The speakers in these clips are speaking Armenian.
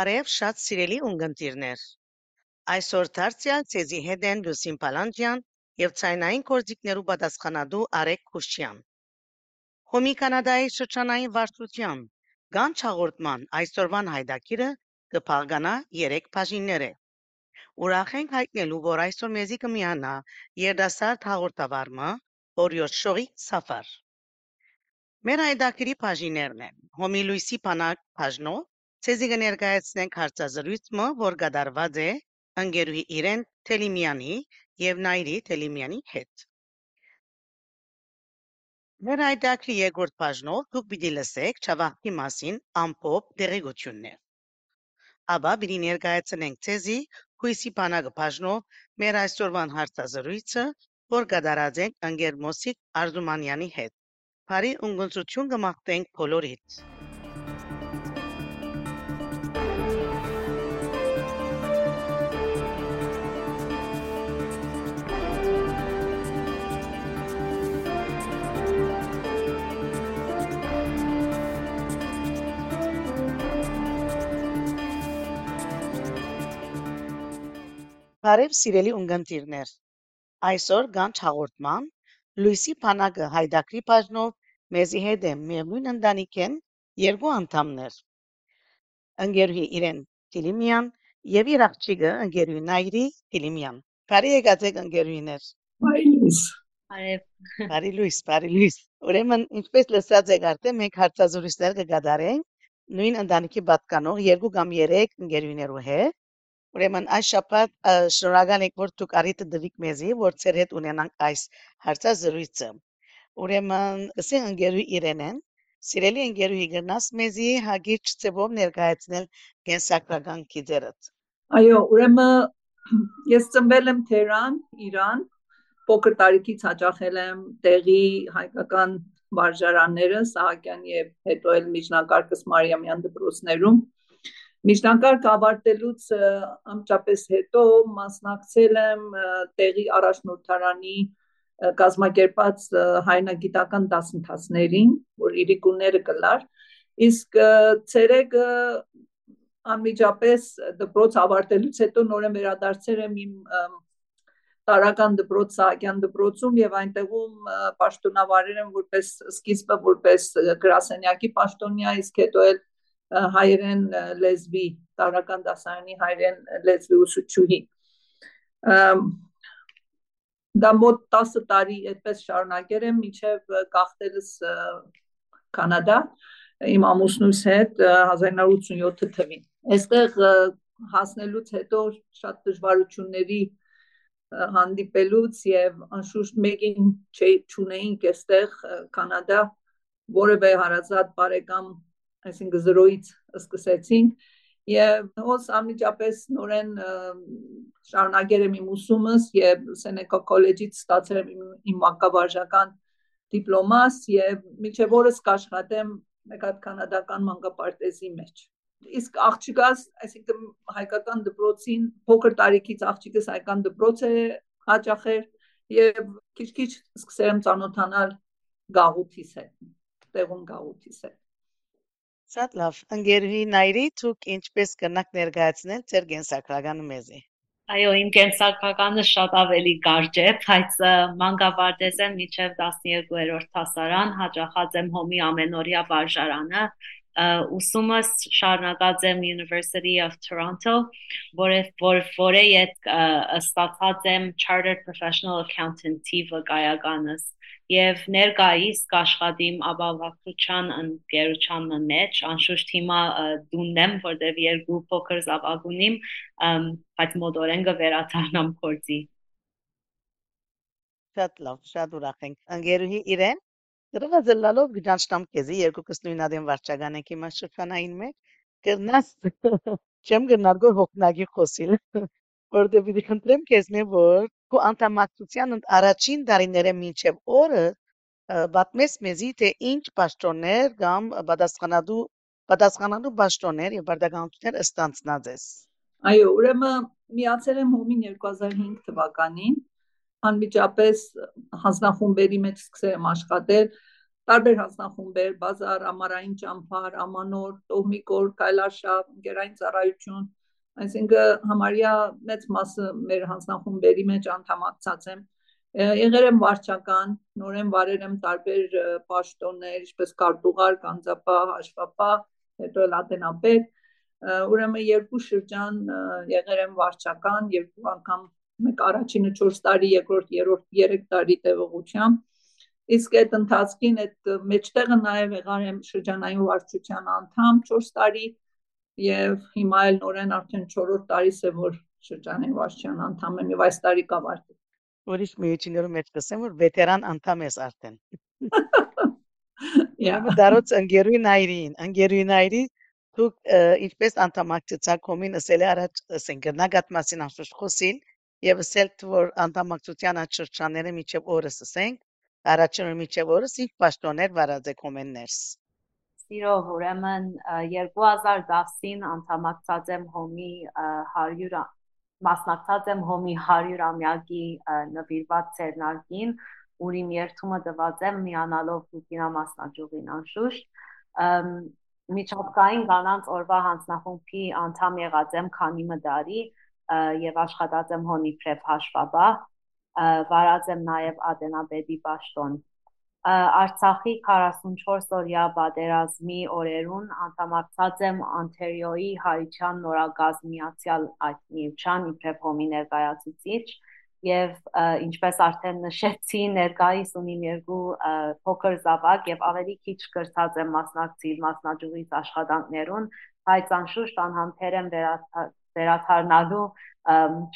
Բարև շատ սիրելի ունգընտիրներ։ Այսօր դարձյալ ցեզի հետ են Լուսին Պալանջյան եւ ցայնային կորձիկներու պատասխանատու Արեկ Քուշյան։ Հոմի Կանադայի շրջանային վարչության Գանչ հաղորդման այսօրվան հայդակիրը կփաղկանա 3 բաժիններ է։ Ուրախ ենք հայտնելու, որ այսօր մեզի կմիանա երդասարդ հաղորդավարը Օրիոս Շողի Սաֆար։ Մեր հայդակիրի բաժիններն են։ Հոմի Լուիսի Պանակ բաժնով Ցեզի կներկայացնենք հարցազրույցը, որ կատարված է ընկերուհի Իրեն Թելիմյանի եւ Նայրի Թելիմյանի հետ։ Մեր այդակրի երկրորդ բաժնով դուք պիտի լսեք Չավախի մասին ամփոփ դերեկություններ։ Աբա պիտի ներկայացնենք ցեզի հույսի բանակը բաժնով մեր այսօրվան հարցազրույցը, որ կատարած ենք ընկեր Մոսիկ Արզումանյանի հետ։ Բարի ունգընծություն կմաղթենք բոլորիդ։ Բարև սիրելի ունգընտիրներ։ Այսօր գանչ հաղորդման Լուիսի Փանակը հայդակրի բաժնով մեզի հետ է միևնույն ընտանիքեն երկու անդամներ։ Ընկերուհի Իրեն Տիլիմյան եւ իր աղջիկը ընկերուհի Նայրի Տիլիմյան։ Բարի եկացեք ընկերուհիներ։ Բարի լույս։ Բարև։ Բարի լույս, բարի լույս։ Ուրեմն ինչպես լսած եք արդեն մենք հարցազրույցներ կգադարենք նույն ընտանիքի պատկանող երկու կամ երեք ընկերուհիներու հետ Ուրեմն այս շաբաթ շնորհակալ ենք, որ դուք առիթը տվիք մեզի, որ ձեր հետ ունենանք այս հարցազրույցը։ Ուրեմն ասենք ընկերուհի Իրենեն, սիրելի ընկերուհի գնաս մեզի հագիչ ծևով ներկայացնել կենսակրական գիծերդ։ Այո, ուրեմն ես ծնվել եմ Թերան, Իրան, փոքր տարիքից հաճախել եմ տեղի հայկական վարժարանները Սահակյան եւ հետո էլ միջնակարգս Մարիամյան դպրոցներում Միջնակարգ ավարտելուց ամճապես հետո մասնակցել եմ տեղի առաջնորդարանի կազմակերպած հայնագիտական դասընթացներին, որ իրիկունները կլար, իսկ ցերեկը անմիջապես դպրոց ավարտելուց հետո նորեն վերադարձել եմ իմ տարական դպրոց Սահակյան դպրոցում եւ այնտեղում պաշտոնավարել եմ որպես սկիզբը որպես գրասենյակի պաշտոնյա, իսկ հետո էլ հայերեն լեզվի տարական դասարանի հայերեն լեզվի ուսուցչուհի դա մոտ 10 տարի այդպես շարունակել եմ մինչև գաղթելս կանադա իմ ամուսնուս հետ 1987 թվին այստեղ հասնելուց հետո շատ դժվարությունների հանդիպելուց եւ անշուշտ մեկին չունեինք այստեղ կանադա որևէ հարազատ բարեկամ այսինքն զրոյից սկսեցինք եւ հոս անմիջապես նորեն շարունակել եմ իմ ուսումս եւ Սենեկա քոլեջից ստացել եմ իմ մանկավարժական դիպլոմաս եւ միջև օրս կաշխատեմ մեկ հատ կանադական մանկապարտեզի մեջ իսկ աղջիկաս այսինքն հայկական դպրոցին փոքր տարիքից աղջիկս հայկական դպրոց է հաճախեր եւ քիչ-քիչ սկսել եմ ծանոթանալ գաղութիս հետ տեղում գաղութիս հետ Շատ լավ։ Ընկերուհի Նայրի, դուք ինչպես կնաք ներկայացնել ձեր կենսակրականը մեզի։ Այո, իմ կենսակրականը շատ ավելի կարճ է, բայց մանկավարդես եմ միջև 12-րդ դասարան, հաճախած եմ հոմի ամենօրյա վարժարանը, ուսումս շարունակած եմ University of Toronto, որը որ որը հետ ստացած եմ Chartered Professional Accountant-ի վկայականս եւ ներկայիս կաշխատիմ ապավակրության ընկերության մեջ անշուշտ հիմա դունն եմ որտեվ երկու փոքր զավակ ունիմ բայց մոտորեն կվերադառնամ կորցի շատ լավ շատ ուրախ ենք ընկերուհի իրեն Դրվա զլալով գճանշտամ քեզի երկու կսնույնադեն վարչական եք իմ շրջանային մեջ կրնաս չեմ գնալ հոգնագի խոսիլ որտեղ պիտի խնդրեմ քեզնե որ քո անդամակցության առաջին տարիները մինչև օրը պատմես մեզի թե ինչ պաշտոններ կամ պատասխանատու պատասխանատու պաշտոններ եւ բարդականություններ ստանցնած ես այո ուրեմն միացել եմ հոմին 2005 թվականին անմիջապես հանձնախումբերի մեջ սկսել եմ աշխատել տարբեր հանձնախումբեր, բազար, ամառային ճամփար, ամանոր, տոհմիկոր, կայլարշավ, ընկերային ծառայություն, այսինքն համարյա մեծ մասը մեր հանձնախումբերի մեջ անդամակցած եմ եղել եմ վարչական, նորեն վարել եմ տարբեր պաշտոններ, ինչպես կարտուղար, կանձապահ, հաշվապահ, հետո էլ ատենապետ, ուրեմն երկու շրջան եղել եմ վարչական, երկու անգամ մեկ առաջինը 4 տարի, երկրորդ 3-րդ 3 տարի տևողությամբ Իսկ այդ ընթացքին այդ մեջտեղը նաև եղար եմ շրջանային վարչության անդամ 4 տարի եւ հիմա էլ նորեն արդեն 4-րդ տարիս է որ շրջանային վարչության անդամ եմ եւ այս տարի կավարտի։ Ուրիշ միություններում մեջ կսեմ որ վետերան անդամ ես արդեն։ Ուրեմն դարոց ընկերուի նայրին, ընկերուի նայրի դուք ինչպես անդամակցեցաք կոմին ասել առաջ ասեն գնագատ մասին անշուշտ խոսին եւ ասել որ անդամակցության այդ շրջանները միջև օրս ասենք Առաջինը միջև օրս ինչ պաշտոններ վարած է կոմեններս։ Սիրով ուրեմն 2010-ին անդամակցած եմ հոմի 100 մասնակցած եմ հոմի 100-ամյակի նվիրված ցերնարկին, ուր իմ երթումը տված եմ միանալով Բուկինա մասնաճյուղին անշուշտ միջազգային կանանց օրվա հանձնախումբի անդամ եղած եմ քանի մդարի եւ աշխատած եմ հոնի պրեփ հաշվաբահ վարած եմ նաև Ադենաբեդի պաշտոն։ Արցախի 44 օրյա պատերազմի օրերուն անդամակցած եմ Անտերիոյի հայության նորագազմիացյալ այդ միության իբրև հոմի ներկայացուցիչ եւ ինչպես արդեն նշեցի ներկայիս ունիմ երկու փոքր զավակ եւ ավելի քիչ կրթած եմ մասնակցել մասնաճյուղից աշխատանքներուն բայց անշուշտ անհամբեր եմ վերաթարնալու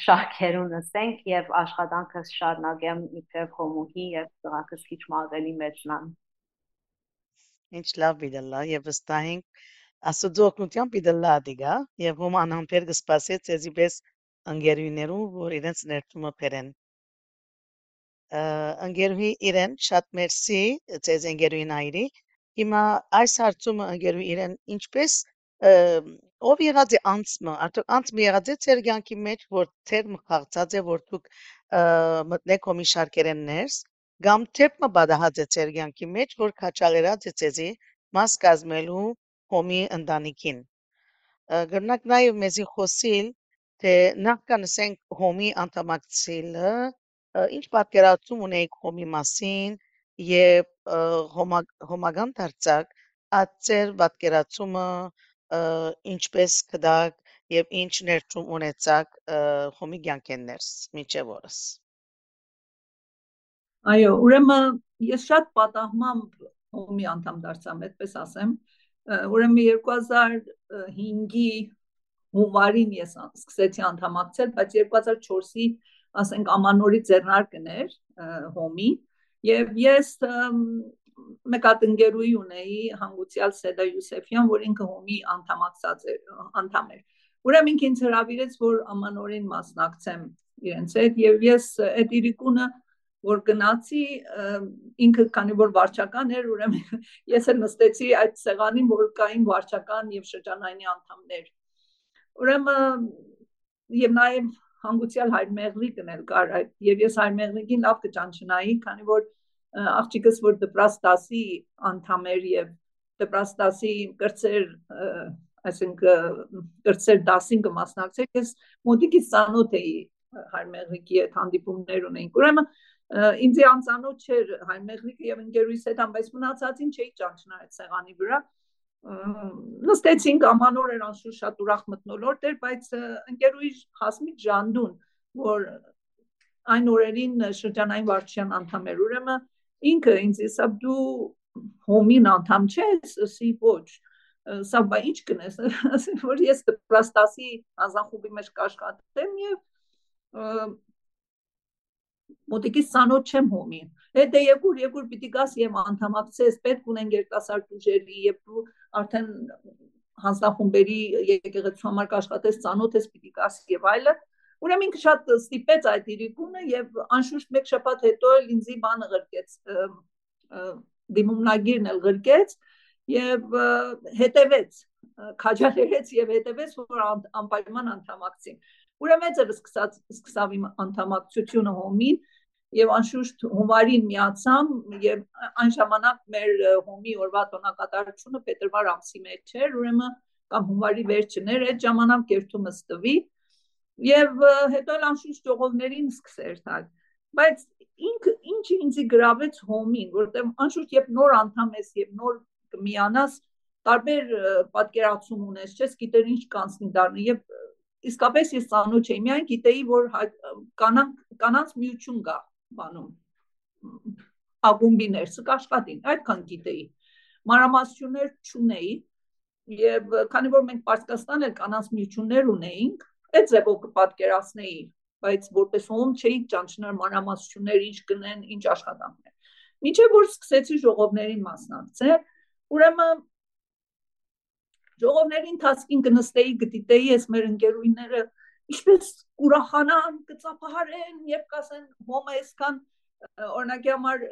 շարքերուն ասենք եւ աշխատանքս շարունակեմ իբրև հոմուհի եւ ծրակս քիչ ավելի մեծնան ինչ լավ բիդլա եւ վստահ ենք աստծո օգնությամբ բիդլա դիգա եւ հոմ անհամբեր կսպասեց էզի պես ընկերուներու որ իրենց ներդրումը բերեն ընկերուհի իրեն շատ մերսի ցեզ ընկերուին այրի հիմա այս հարցումը ընկերուհի իրեն ինչպես ով եղած է անցմը, արդյոք անցմը եղած է ձեր կյանքի մեջ, որ թեր մխաղցած է, որ դուք մտնեք հոմի շարքերեն ներս, կամ թեպ մը բադահած է ձեր կյանքի մեջ, որ քաչալերած է ձեզի մաս կազմելու հոմի ընտանիքին։ Գրնակ նաև մեզի խոսիլ, թե նախքան ասենք հոմի անդամակցելը, ինչ պատկերացում ունեիք հոմի մասին եւ հոմագան դարձակ, այդ ձեր պատկերացումը ինչպես կդակ եւ ինչ ներդրում ունեցաք հոմի կյանքեններս միջև օրս։ Այո, ուրեմն ես շատ պատահմամբ հոմի անդամ դարձամ, այդպես ասեմ։ Ուրեմն 2005-ի հունվարին ես սկսեցի անդամակցել, բայց 2004-ի ասենք ամանորի ձեռնարկն էր հոմի եւ ես մեկ հատ ընկերուի ունեի հանգուցյալ Սեդա Յուսեֆյան, որ ինքը հոմի անդամակցած էր, անդամ էր։ Ուրեմն ինքը ինձ հրավիրեց, որ ամանորին մասնակցեմ իրենց հետ եւ ես այդ իրիկունը որ գնացի ինքը քանի որ վարչական էր ուրեմն ես էլ նստեցի այդ սեղանին որ կային վարչական եւ շրջանայինի անդամներ ուրեմն եւ նաեւ հանգուցյալ հայր մեղլիկն էլ կար այդ եւ ես հայր մեղլիկին լավ կճանչնայի քանի որ աղջիկս որ դպրաստասի անդամ էր եւ դպրաստասի կրծեր այսինքն կրծեր դասին կմասնակցեր ես մոտիկից ծանոթ էի Հայմեղրիկի հետ հանդիպումներ ունեինք ուրեմն ինձ անծանոթ չէր Հայմեղրիկը եւ ընկերուհիս հետ բայց մնացածին չէի ճանչնա այդ սեղանի վրա նստեցինք ամանոր էր անշուշտ շատ ուրախ մտնոլորտ էր բայց ընկերուհի հասմիկ ժանդուն որ այն օրերին շրջանային վարչության անդամ էր ուրեմն ինքը ինձ ասա դու հոմին անդամ չես, ասի ոչ սա բա ինչ կնես ասեմ որ ես դպրաստասի անձանխումբի մեջ կաշխատեմ եւ մոտիկից ցանոթ չեմ հոմի հետո երկուր երկուր պիտի գաս եւ անդամակցես պետք ունեն երիտասարդ ուժերի եւ դու արդեն հանձնախումբերի եկեղեցու համար կաշխատես ցանոթ ես պիտի գաս եւ այլը Ուրեմն ինքը շատ ստիպեց այդ իրիկունը եւ անշուշտ մեկ շաբաթ հետո էլ ինձի բանը ղրկեց դիմումնագիրն էլ ղրկեց եւ հետևեց քաջալերեց եւ հետևեց որ անպայման անդամակցին ուրեմն ձեր սկսած սկսավ իմ անդամակցությունը հոմին եւ անշուշտ հունվարին միացամ եւ այն ժամանակ մեր հոմի օրվա տոնակատարությունը փետրվար ամսի մեջ էր ուրեմն կամ հունվարի վերջն էր այդ ժամանակ երթումս տվի եւ հետո էլ անշուշտ ժողովներին սկսեր տալ բայց ինքը ինչ ինձի գրավեց հոմին որտեղ անշուշտ երբ նոր անդամ ես եւ նոր կմիանաս տարբեր պատկերացում ունես չես գիտեր ինչ կանցնի դառնի եւ իսկապես ես ծանոթ չէի միայն գիտեի որ կանանց կանանց միություն կա բանում ակումբի ներսը կաշխատին, այդքան գիտեի։ Մանրամասնություններ չունեի եւ քանի որ մենք Պարսկաստան էլ կանանց միություններ ունեինք, այդ ձևով կպատկերացնեի, բայց որպես ում չէի ճանչնար մանրամասնություններ ինչ կնեն, ինչ աշխատանքներ։ Մինչև որ սկսեցի ժողովներին մասնակցել, ուրեմն ժողովների ընթացքին կնստեի, գտիտեի ես մեր ընկերուները ինչպես կուրախանան, կծափահարեն եւ կասեն հոմը այսքան օրինակի համար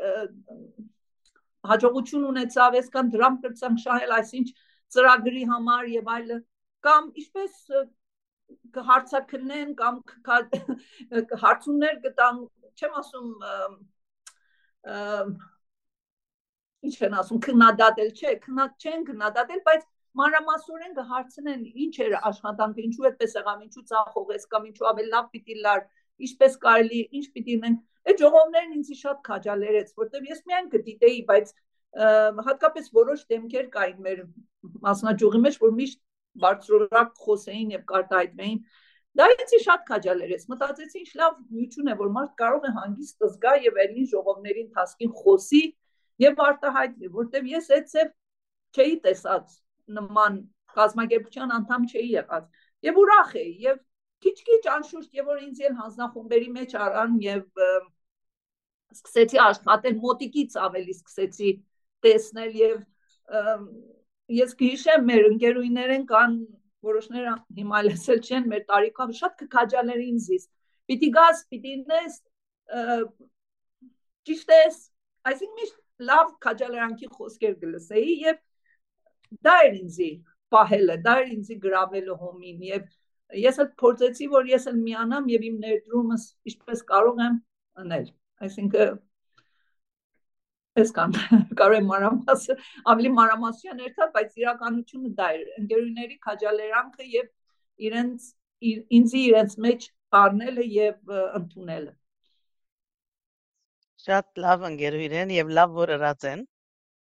հաջողություն ունեցավ, այսքան դրամ կրծանք շահել, այսինչ ծրագրի համար եւ այլը կամ ինչպես կհարցակնեն կամ հարցումներ կտան, չեմ ասում ինչ են ասում քննադատել, չէ, քննած չեն քննադատել, բայց մանրամասորեն կհարցնեն ինչ էր աշխատանքը, ինչու այդպես եղավ, ինչու ցախողես կամ ինչու ավելի լավ պիտի լար, ինչպես կարելի, ինչ պիտի մենք այդ ժողովներն ինձ շատ քաջալերեց, որտեվ ես միայն կդիտեի, բայց հատկապես որոշ դեմքեր կային մեր մասնաճյուղի մեջ, որ միշտ բարձրորակ խոսեին եւ կարտահայտվեին Դա ինձ շատ քաջալերեց։ Մտածեցի ինչ լավ միություն է, որ մարդ կարող է հանգիստ զգա եւ ելին ժողովների ընթացքին խոսի եւ արտահայտվի, որտեվ ես այդ ծև չէի տեսած նման կազմակերպության անդամ չէի եղած եւ ուրախ էի եւ քիչ-քիչ անշուշտ եւ որ ինձ էլ հանձնախումբերի մեջ արան եւ սկսեցի աշխատել մոտիկից ավելի սկսեցի տեսնել եւ ես գիշեմ մեր ընկերուներեն կան որոշները հիմա լսել չեն մեր տարիքով շատ կքաջալեր ինձից պիտի գաս պիտի նես ճիշտ է այսինքն միշտ լավ քաջալերանքի խոսքեր գլսեի եւ դա էր ինձի պահելը, դա էր ինձի գրավելը հոմին եւ ես էլ փորձեցի, որ ես էլ միանամ եւ իմ ներդրումս ինչպես կարող եմ անել։ Այսինքն ես կան կարող եմ մանրամասը ավելի մանրամասյան երթալ, բայց իրականությունը դա էր ընկերուների քաջալերանքը եւ իրենց ինձի իրենց մեջ առնելը եւ ընդունելը շատ լավ ընկերուներ են եւ լավ որ ըրած են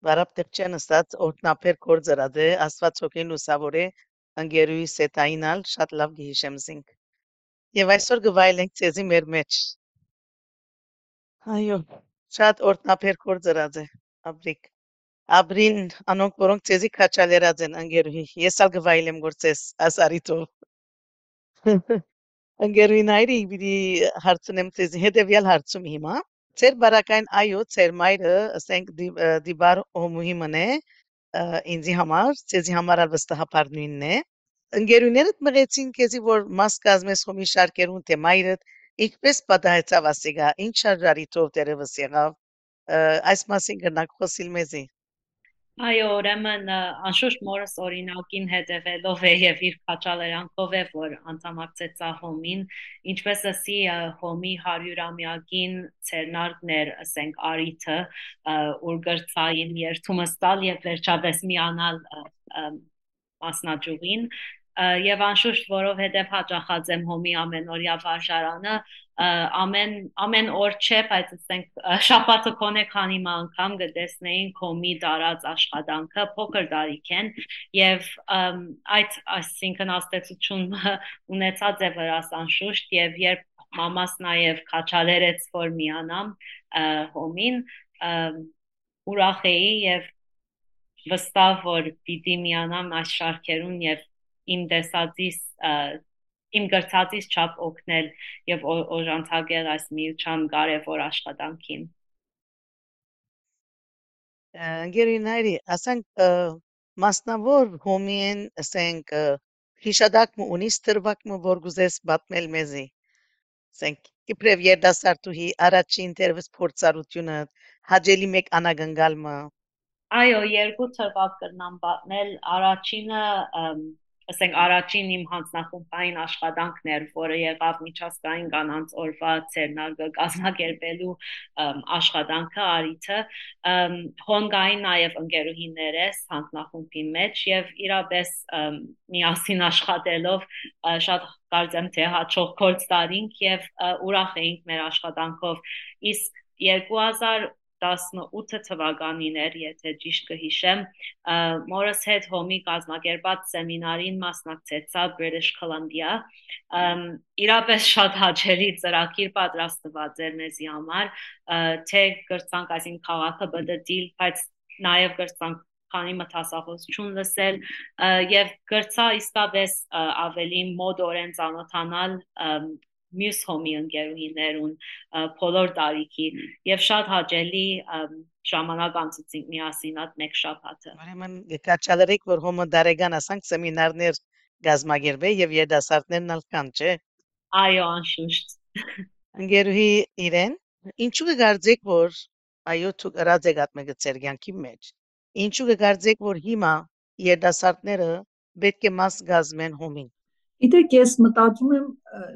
Վարապետչյան ըստած օրտնապեր կորձրած է, Աստված հոգին լուսավոր է, ընկերուի սետայինալ շատ լավ գիհիշեմ զինք։ Եվ այսօր գվայլենք ցեզի մեր մեջ։ Այո, շատ օրտնապեր կորձրած է, աբրիկ։ Աբրին անոնք որոնք ցեզի քաչալերած են ընկերուի։ Ես ալ գվայլեմ գործես ասարիտով։ Ընկերուին այրի պիտի հարցնեմ ցեզի հետեւյալ հարցում հիմա։ Ձեր բարակային այո, ձեր մայրը, ասենք դիբար հոմուհի մնե, ինձի համար, ցեզի համար ալ վստահաբար նույնն է։ Ընկերուներդ մղեցին քեզի որ մաս կազմես հոմի շարքերուն թե մայրդ ինչպես պատահեցավ ասիգա, ինչ շարժարիտով դերևս եղավ։ Այս մասին գնաք խոսիլ մեզի։ Այո, ուրեմն անշուշտ մորս օրինակին հետևելով է եւ իր քաչալերանքով է, որ անդամակցեց հոմին, ինչպես ասի հոմի 100-ամյակին ցերնարկներ, ասենք արիթը, ուր գրծային երթումը ստալ եւ վերջապես միանալ մասնաճյուղին եւ անշուշտ որովհետեւ հաճախած եմ հոմի ամենօրյա վարժարանը ամեն ամեն օր չէ, բայց ասենք շաբաթը կոնե քանի անգամ գտեսնեին կոմի դարած աշխատանքը փոքր դարիք են եւ այդ այսինքն աստեցություն ունեցած է վրաս անշուշտ եւ երբ մամաս նաեւ քաչալերեց որ միանամ հոմին ուրախ էի եւ վստահ որ պիտի միանամ այս շարքերուն եւ իմ տեսածից իմ գրծածից չափ օգնել եւ օժանդակել այս միության կարևոր աշխատանքին։ Ընկերուների, ասենք մասնավոր հոմին, ասենք հիշադակը ունի ստրվակը որ գուզես պատմել մեզի։ Ասենք իբրև երդասարտուհի առաջին դերվս փորձառությունը հաջելի մեկ անագնգալը Այո, երկու ծրվակ կրնամ պատմել։ Առաջինը ասենք առաջին իմ հանձնախումբային աշխատանքն էր, որը եղավ միջազգային կանանց օրվա ցերնարգը կազմակերպելու աշխատանքը արիթը հոնգային նաև ընկերուհիներես հանձնախումբի մեջ եւ իրապես միասին աշխատելով շատ կարծեմ թե հաջող կորց տարինք եւ ուրախ էինք մեր աշխատանքով իսկ 2000 18 թվականին էր, եթե ճիշտ կհիշեմ, մորս հետ հոմի կազմակերպած սեմինարին մասնակցեցա British Columbia։ Իրապես շատ հաճելի ծրագիր պատրաստված էր մեզի համար, թե գրծանք այսին քաղաքը բդդիլ, բայց նաև գրծանք քանի մտածախոսություն լսել եւ գրծա իսկապես ավելի մոդորեն ճանոթանալ մյուս հոմի ընկերուհիներուն բոլոր տարիքի եւ շատ հաճելի ժամանակ անցուցինք միասին այդ մեկ շաբաթը։ Ուրեմն կաչալերիկ որ հոմը դարեգան ասանք սեմինարներ գազմագերբե եւ երդասարտներն ալքան, չէ։ Այո, անշուշտ։ Ընկերուհի իրեն, ինչու կգարձեք որ այո դու գրած եք այդ մեկը ցերգյանքի մեջ։ Ինչու կգարձեք որ հիմա երդասարտները պետք է մաս գազմեն հոմին։ Գիտեք, ես մտածում եմ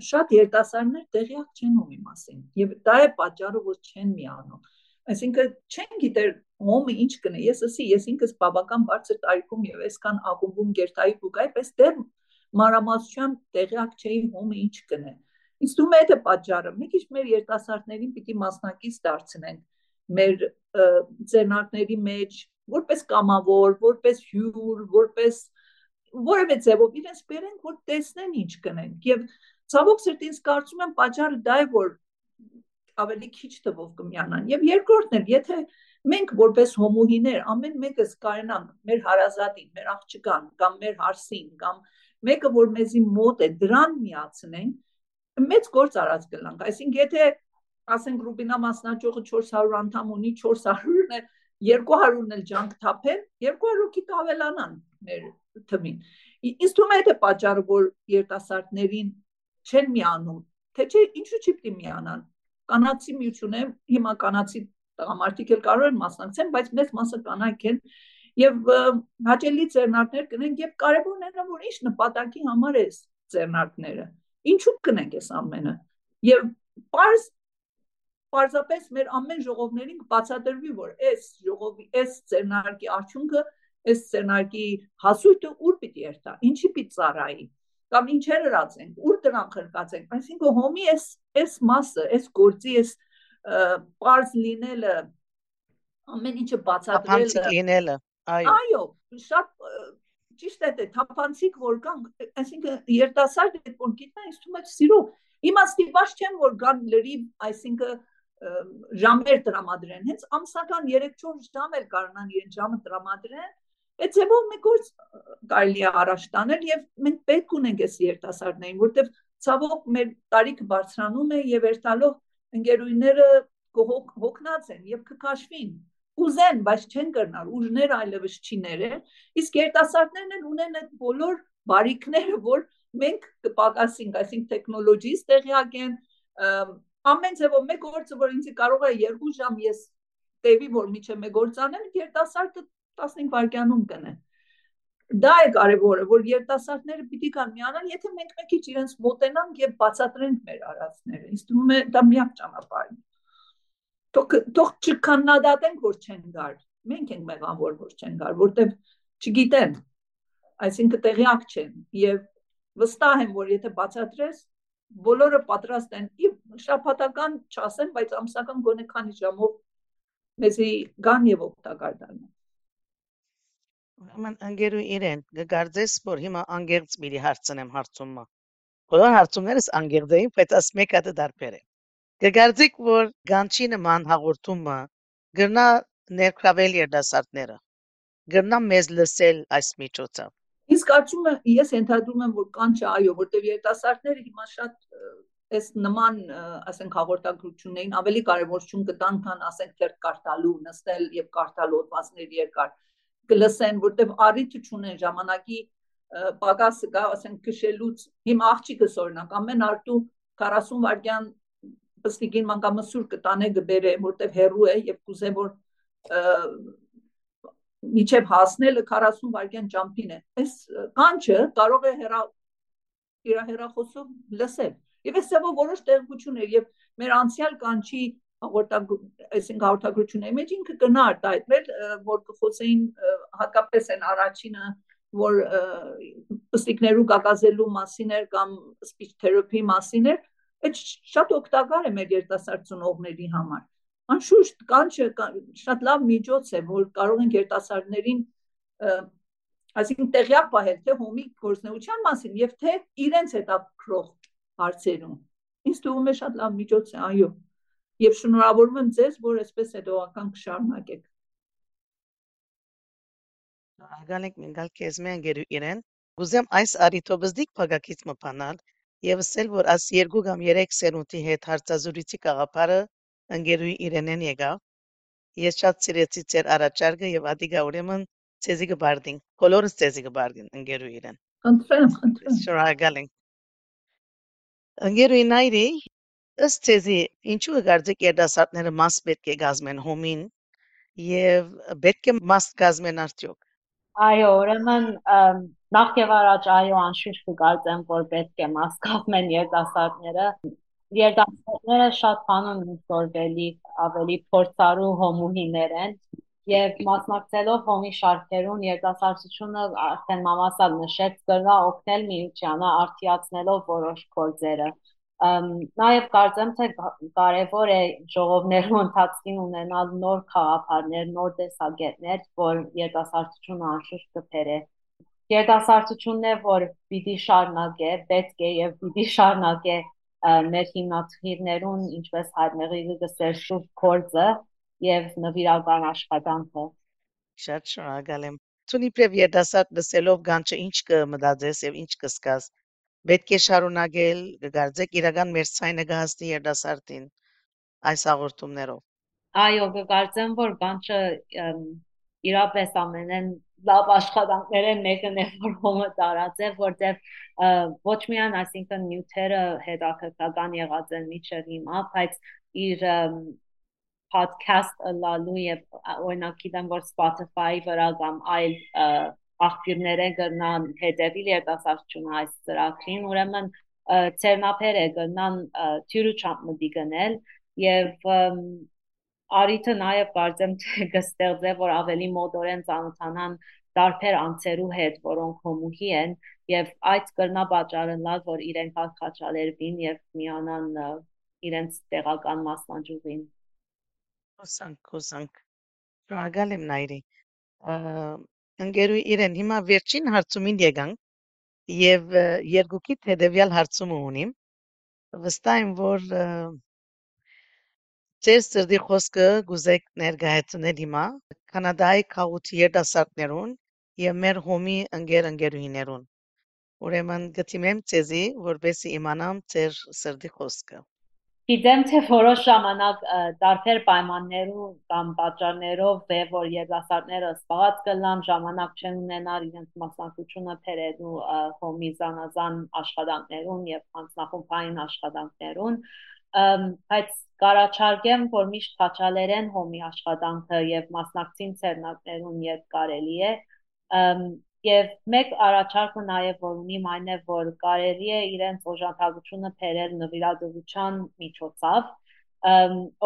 շատ երիտասարդներ տեղյակ չեն ումի մասին եւ դա է պատճառը, որ չեն միանում։ Այսինքն չեն գիտեր ում ինչ կնե։ Ես ասի, ես ինքս բավական բարձր տարիքում եւ այսքան ակումբում գերտայի ու այպես դեռ մանրամասնությամբ տեղյակ չէի ում ինչ կնե։ Ինձ թվում է դա պատճառը։ Մի քիչ մեր երիտասարդներին պիտի մասնակից դարձնենք մեր ձեռնարկների մեջ որպես կամավոր, որպես հյուր, որպես որևէ ձևով իրենց բերենք, որ տեսնեն ինչ կնենք։ Եվ ցավոք սրտի ինձ կարծում եմ պատճառը դա է, որ ավելի քիչ թվով կմիանան։ Եվ երկրորդն էլ, եթե մենք որպես հոմոհիներ ամեն մեկս կարենան մեր հարազատին, մեր աղջկան կամ մեր հարսին կամ մեկը որ մեզի մոտ է դրան միացնենք, մեծ գործ արած կլանք։ Այսինքն եթե ասենք Ռուբինա մասնաճյուղը 400 անդամ ունի, 400-ն է 200-ն էլ ջանք թափեն, 200 հոգի կավելանան մեր թմին։ Ինձ թվում է դա պատճառը, որ երիտասարդներին չեն միանում, թե չէ ինչու չի պիտի միանան։ Կանացի միությունը հիմա կանացի տղամարդիկ էլ կարող են մասնակցեն, բայց մեծ մասը կանայք են եւ հաճելի ձեռնարկներ կնեն եւ կարեւորն է որ ինչ նպատակի համար է ձեռնարկները։ Ինչու կնենք այս ամենը։ Եվ պարզ պարզապես մեր ամեն ժողովներին կբացատրվի որ այս ժողովի այս ձեռնարկի արդյունքը այս սցենարկի հասույթը ուր պիտի երթա, ինչի պիտի ծառայի, կամ ինչեր հրացենք, ուր դրան խրկացենք, այսինքն հոմի այս այս մասը, այս գործի այս པարզ լինելը ամեն ինչը բացատրելը լինելը այո այո շատ ճիշտ է թափանցիկ որ կան այսինքն երիտասարդ այդ որ գիտնա ինձ թվում է սիրո հիմա ստիպված չեմ որ գան լրիվ այսինքն ժամեր տրամադրեն հենց ամսական 3-4 ժամ էլ կարողան իրեն ժամը տրամադրեն Այդ ձևով մեկ օր կարելի է առաջ տանել եւ մենք պետք ունենք այս երիտասարդներին, որտեվ ցավոք մեր տարիքը բարձրանում է եւ երթալով ընկերուները հոգնած են եւ կքաշվին ուզեն, բայց չեն կրնալ, ուժներ այլևս չի ներեն, իսկ երիտասարդներն են ունեն այդ բոլոր բարիքները, որ մենք կպակասենք, այսինքն տեխնոլոգիից տեղյակ են, ամեն ձևով մեկ գործը, որ ինձ կարող է 2 ժամ ես տևի, որ միջը մեկ գործանեմ, երիտասարդը 15 վայրկյանում կնեն։ Դա է կարևորը, որ երիտասարդները պիտի կան միանան, եթե մենք մեկ քիչ իրենց մոտենանք եւ բացատրենք մեր արածները։ Ինձ թվում է դա միակ ճանապարհն է։ Թող թող չքաննադատենք, որ չեն գար։ Մենք ենք մեղավոր, որ չեն գար, որտեվ չգիտեն։ Այսինքն տեղյակ չեն եւ վստահ եմ, որ եթե բացատրես, բոլորը պատրաստ են ի շփաթական չասեն, բայց ամսական գոնե քանի ժամով մեզի գան եւ օգտակար դառնան։ Ուրեմն ընկերու իրեն կգարձես, որ հիմա անգերց միրի հարցնեմ հարցումը։ Բոլոր հարցումներս անգերձ էին, բայց աս մեկը դա դարբեր է։ Կգարձիկ, որ գանչի նման հաղորդումը գրնա ներքրավել երդասարտները։ Գրնա մեզ լսել այս միջոցով։ Իսկ եմ, ես ենթադրում եմ, որ կան չէ, այո, որտեղ երիտասարդները հիմա շատ այս նման, ասենք, հաղորդակցություններին ավելի կարևորություն կտան, քան ասենք թերթ կարդալու, նստել եւ կարդալ օդվածներ երկար կլսեն, որտեվ առիթը չունեն ժամանակի պակասը կա, ասենք քշելուց հիմա աղջիկս օրինակ ամեն արտու 40 վայրկյան պստիկին մանկամսուր կտանե գբերե, որտեվ հերու է եւ կուզե որ միջև հասնելը 40 վայրկյան ճամփին է այս կանչը կարող է հերա իր հերախոսով լսել եւ այսով որոշ տեղեկություններ եւ մեր անցյալ կանչի այսինքն հաղորդագրությունների մեջ ինքը կնար դայտվել որ կխոսեին հատկապես այն առաջինը որ պստիկներու գագազելու մասին էր կամ speech therapy մասին էր այդ շատ օգտակար է մեր երիտասարդ ծնողների համար անշուշտ կանչը շատ լավ միջոց է որ կարող են երիտասարդներին այսինքն տեղյակ պահել թե հոմի գործնեության մասին եւ թե իրենց հետաքրող հարցերում ինձ թվում է շատ լավ միջոց է այո եւ շնորհավորում եմ ձեզ, որ այսպես հետողական կշարունակեք։ Ագանիկ մինգալ քեզմեն գերու իրեն, գուզեմ այս արիթոբզդիկ փագակից մփանալ եւ ասել, որ աս երկու կամ երեք սերունդի հետ հարցազրույցի գաղափարը ընկերուի իրենեն եկավ։ Ես շատ սիրեցի ձեր առաջարկը եւ ադիգա ուրեմն ցեզի կբարդին։ Կոլորս ցեզի կբարդին ընկերուի իրեն։ Խնդրեմ, խնդրեմ։ Շնորհակալ ենք։ Ընկերուի նայրի Ըստ ցեզի, ինչու է կարծիք երդասարտները մաս պետք է գազմեն հոմին եւ պետք է մաս գազմեն արդյոք։ Այո, ուրեմն նախ եւ առաջ այո անշուշտ կգործեմ, որ պետք է մաս գազմեն երդասարտները։ Երդասարտները շատ բանոն ունեցորվելի ավելի փորձառու հոմուհիներ են եւ մասնակցելով հոմի շարքերուն երդասարտությունը արդեն մամասալ նշեց կրնա օգնել միությանը արդիացնելով որոշ գործերը Նաև կարծեմ, թե կարևոր է ժողովներու ընթացքին ունենալ նոր խաղապարներ, նոր տեսակետներ, որ երիտասարդությունը անշուշտ կփերը։ Երիտասարդությունն է, որ պիտի շարունակե, պետք է եւ պիտի շարունակե մեր հիմնադիրներուն, ինչպես հայտնեղի գսեր շուտ կորձը եւ նվիրական աշխատանքը։ Շատ շնորհակալ եմ։ Ցունիպրև երիտասարդ լսելով գանչը ինչ կմտածես եւ ինչ կսկաս պետք է շարունակել կգարձեք իրական մեր ցայնը կհասնի երդասարտին այս հաղորդումներով։ Այո, կգարձեմ, որ բանջը իրապես ամենեն լավ աշխատանքներ են մեկը նեֆորմը տարածել, որտեղ ոչ միայն այսինքն նյութերը հետաքրքրական եղած են միջև հիմա, բայց իր podcast լալու եւ օրինակ գիտեմ որ Spotify-ի վրա կամ այլ աղբյուրները կգնան հետևիլ երիտասարդությունը այս ծրագրին, ուրեմն ցերնապերը կգնան թյուրու չափ մտի գնել եւ արիթը նաեւ կարծեմ թե կստեղծե որ ավելի մոտորեն ծանոթանան տարբեր անձերու հետ, որոնք հոմուհի են եւ այդ կրնա պատճառը լավ որ իրենք հաղթաչալերվին եւ միանան իրենց տեղական մասնաճյուղին։ Հոսանք, հոսանք։ Շնորհակալ եմ Նայրի ընկերուի իրեն հիմա վերջին հարցումին եկանք եւ երկուքիդ հետեւյալ հարցումը ունիմ վստահ եմ որ ձեր սրդի խոսքը գուզեք ներկայացնել հիմա կանադայի քաղուտի երդասարտներուն եւ մեր հոմի ընկեր ընկերուհիներուն ուրեմն գտիմեմ ցեզի որբեսի իմանամ ձեր սրդի խոսքը Գիտեմ, թե որոշ ժամանակ տարբեր պայմաններով կամ պատճառներով վ որ երիտասարդները սպառած կլան, ժամանակ չեն ունենալ իրենց մասնակցությունը թերելու հոմի զանազան աշխատանքներուն եւ անձնախումբային աշխատանքներուն, բայց կարաչարգեմ, որ միշտ քաչալերեն հոմի աշխատանքը եւ մասնակցին ցերնակներուն երբ կարելի է Եվ մեկ առաջարկը նաև որ ունիմ այն է, որ կարելի է իրենց օժանդակությունը բերել նվիրատվության միջոցով,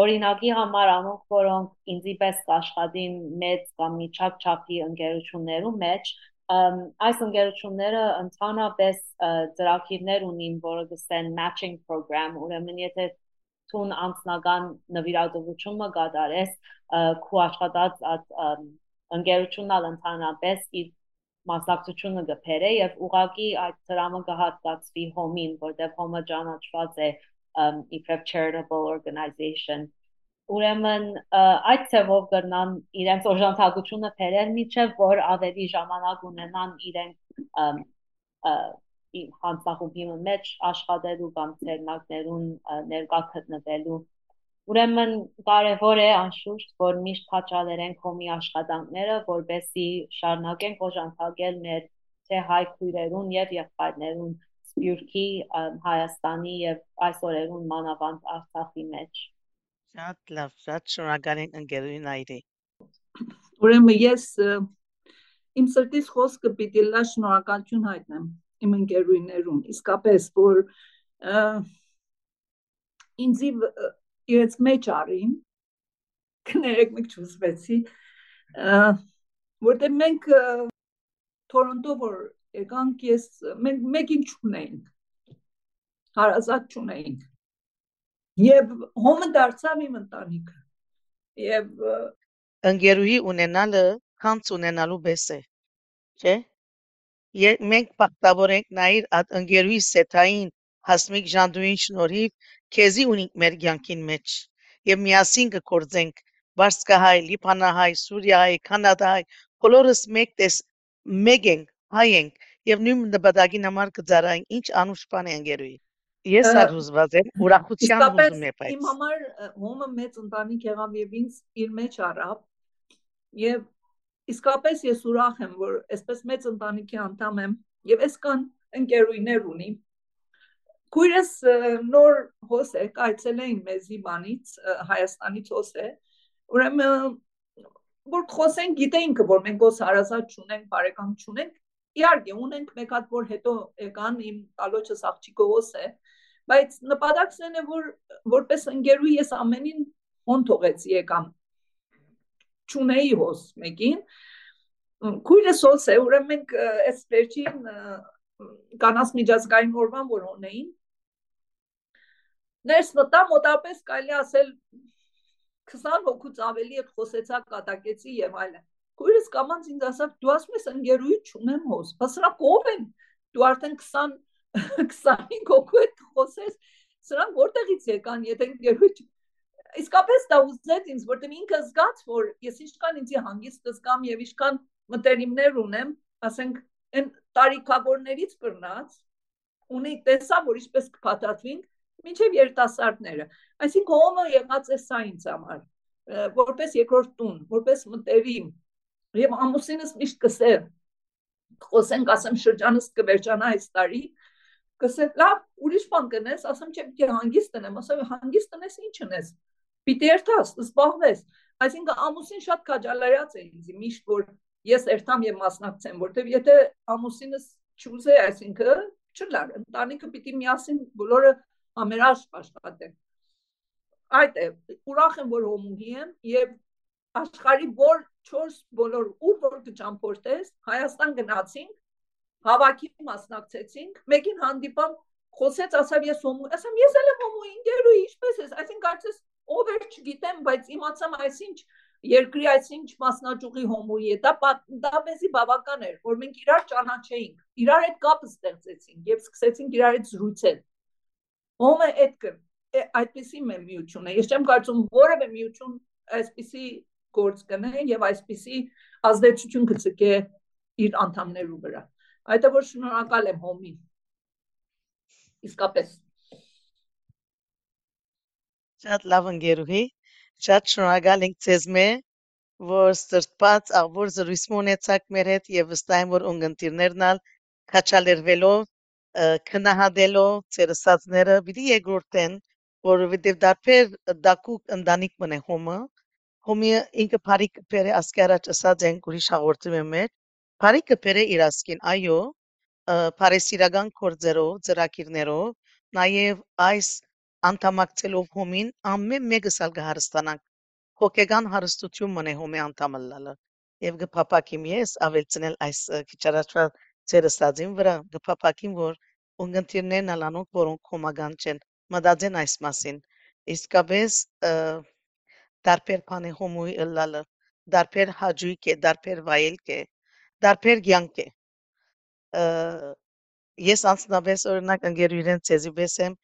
օրինակի համար անոնք, որոնք ինձի պես կաշխատին մեծ կամ միջակ չափի ընկերություններում մեջ, այս ընկերությունները ընդհանրապես ծրագիրներ ունին, որը գսեն matching program, ուրեմն եթե տուն անձնական նվիրատվությունը կատարես, քու աշխատած ընկերությունն ընդհանրապես իր մասնակցությունը գբերե եւ ուղակի այդ դրամը կհատկացվի հոմին, որտեղ հոմը ճանաչված է իբրև charitable organization ուրեմն այդ ցևով կրնան իրենց օժանդակությունը բերել միջև որ ավելի ժամանակ ունենան իրենք հանձնախումբի մեջ աշխատելու կամ ցերնակներուն ներկա գտնվելու Ուրեմն կարևոր է անշուշտ, որ միշտ քաչալերեն կոմի աշխատանքները, որբեսի շարունակենք օժանդակել մեր թե հայ քույրերուն եւ եղբայրներուն Սփյուռքի, Հայաստանի եւ այս օրերուն մանավանդ Արցախի մեջ։ Շատ լավ, շատ շնորհակալ ենք ընկերուին այրի։ ուրեմն ես իմ սրտից խոսքը պիտի լա շնորհակալություն հայտնեմ իմ ընկերուներուն իսկապես որ ինձի իրենց մեջ արին կներեք մեկ ճուզվեցի որտեղ մենք Թորոնտո որ եկանք ես մենք մեկին չունեինք հարազատ չունեինք եւ հոմը դարձավ իմ ընտանիքը եւ ընկերուհի ունենալը քանց ունենալու պես է չէ մենք բախտավոր ենք նայր այդ ընկերուհի սեթային հասմիկ ժանդուին շնորհիվ քեզի ունենք մեր կյանքին մեջ եւ միասին կգործենք Բարսկահայ, Լիբանանահայ, Սուրիահայ, Կանադահայ, բոլորս մեկ տես մեկ ենք, հայ ենք եւ նույն նպատակին համար կծարայինք ինչ անուշ բան է ընկերուհի Ես ալուզված եմ, ուրախությամբ ուզում եմ բայց։ Իմ համար հոմը մեծ ընտանիք եղավ եւ ինձ իր մեջ առավ եւ իսկապես ես ուրախ եմ, որ այսպես մեծ ընտանիքի անդամ եմ եւ այս կան ընկերուներ ունի։ Քույրս նոր հոս է, այցել էին մեզի բանից, Հայաստանից հոս է։ Ուրեմն որ խոսենք գիտեինք որ մենք ոս հարազատ չունենք, բարեկամ չունենք, իհարկե ունենք մեկ հատ որ հետո եկան իմ տալոջս աղջիկը հոս է, բայց նպատակն է որ որպես ընկերուհի ես ամենին հոն թողեցի եկամ չունեի հոս մեկին քույրս հոս է ուրեմն մենք այս վերջին կանաս միջազգային օրվան որ ունեին ներս մտա մոտապես կարելի ասել 20 հոգուց ավելի հետ խոսեցա կատակեցի եւ այլն քույրս կամանց ինձ ասավ դու ասում ես ընկերուհի չունեմ հոս բասրա կով են դու արդեն 20 25 հոգու հետ խոսես, սրանք որտեղից եկան, եթե գերուչ իսկապես դա ուզեց ինձ, որտեղ ինքը զգաց, որ ես ինչքան ինձի հանգիստ զգամ եւ ինչքան մտերիմներ ունեմ, ասենք այն տարիքավորներից բռնած, ունի տեսա, որ ինչպես կփաթաթվենք, մինչև երիտասարդները։ Այսինքն հոմը եղած է սա ինձ համար, որպես երկրորդ տուն, որպես մտերիմ։ Եվ ամուսինս միշտ կսեր, խոսենք, ասեմ շրջանս կվերջանա այս տարի, Կսել, լավ, ուրիշ բան կնես, ասեմ չէ, պիտի հանգիստ տնեմ, ասեմ հանգիստ տնես, ինչ ունես։ Պիտի երթաս, զբաղվես։ Այսինքն ամուսին շատ քաջալերած է ինձ, միշտ որ ես երթամ եւ մասնակցեմ, որտեվ եթե ամուսինս չուզե, այսինքն չլար, ընտանիքը պիտի միասին բոլորը ամերաշ աշխատեն։ Այդ է, ուրախ եմ, որ հոմուհի եմ եւ աշխարի որ 4 բոլոր ուր որ կճամփորդես, Հայաստան գնացինք հավաքի մասնակցեցինք, մեկին հանդիպամ, խոսեց, ասավ ես հոմու, ասամ ես էլ եմ հոմու, ինգերու ինչպես ես, այսինքն կարծես ով էր չգիտեմ, բայց իմացամ այսինչ երկրի այսինչ մասնաճյուղի հոմուի է, դա դա մեզի բավական էր, որ մենք իրար ճանաչեինք, իրար հետ կապ ստեղծեցինք եւ սկսեցինք իրար հետ զրուցել։ Հոմը այդ այդպեսի մեր միություն է։ Ես չեմ կարծում որևէ միություն այսպեսի գործ կնե եւ այսպեսի ազդեցություն կցկե իր անդամներու վրա։ Այդ է որ շնորհակալ եմ հոմին։ Իսկապես։ Շատ լավ ընկերուհի, շատ շնորհակալ ենք ձեզ մե, որ սրտված աղբոր զրույցում ունեցաք մեր հետ եւ վստահ եմ որ ունգընտիրներն ալ քաչալերվելով քնահատելով ձեր ասածները պիտի երկրորդեն որովհետեւ դարբեր դակուկ ընտանիք մնե հոմը հոմի ինքը բարիք բերե ասկի առաջ ասած են ուրիշ հաղորդում եմ մեր Փարիքը բերե իր ասկին, այո, բարեսիրական գործերով, ծրագիրներով, նաև այս անդամակցելով հոմին ամեն մեկս ալ կհարստանանք հոգեգան հարստություն մնե հոմի անդամը լալը եւ գփապակիմ ես ավելցնել այս քիչ ծերը ստածին վրա գփապակիմ որ ունգընտիրներն ալանոք որոնք հոմագան չեն մտածեն այս մասին իսկապես դարբեր բան է հոմոյի ըլլալը դարբեր հաջույք է դարբեր վայելք է դարբեր կյանք է ես անձնապես օրինակ ընկերուհին ցեզի պես եմ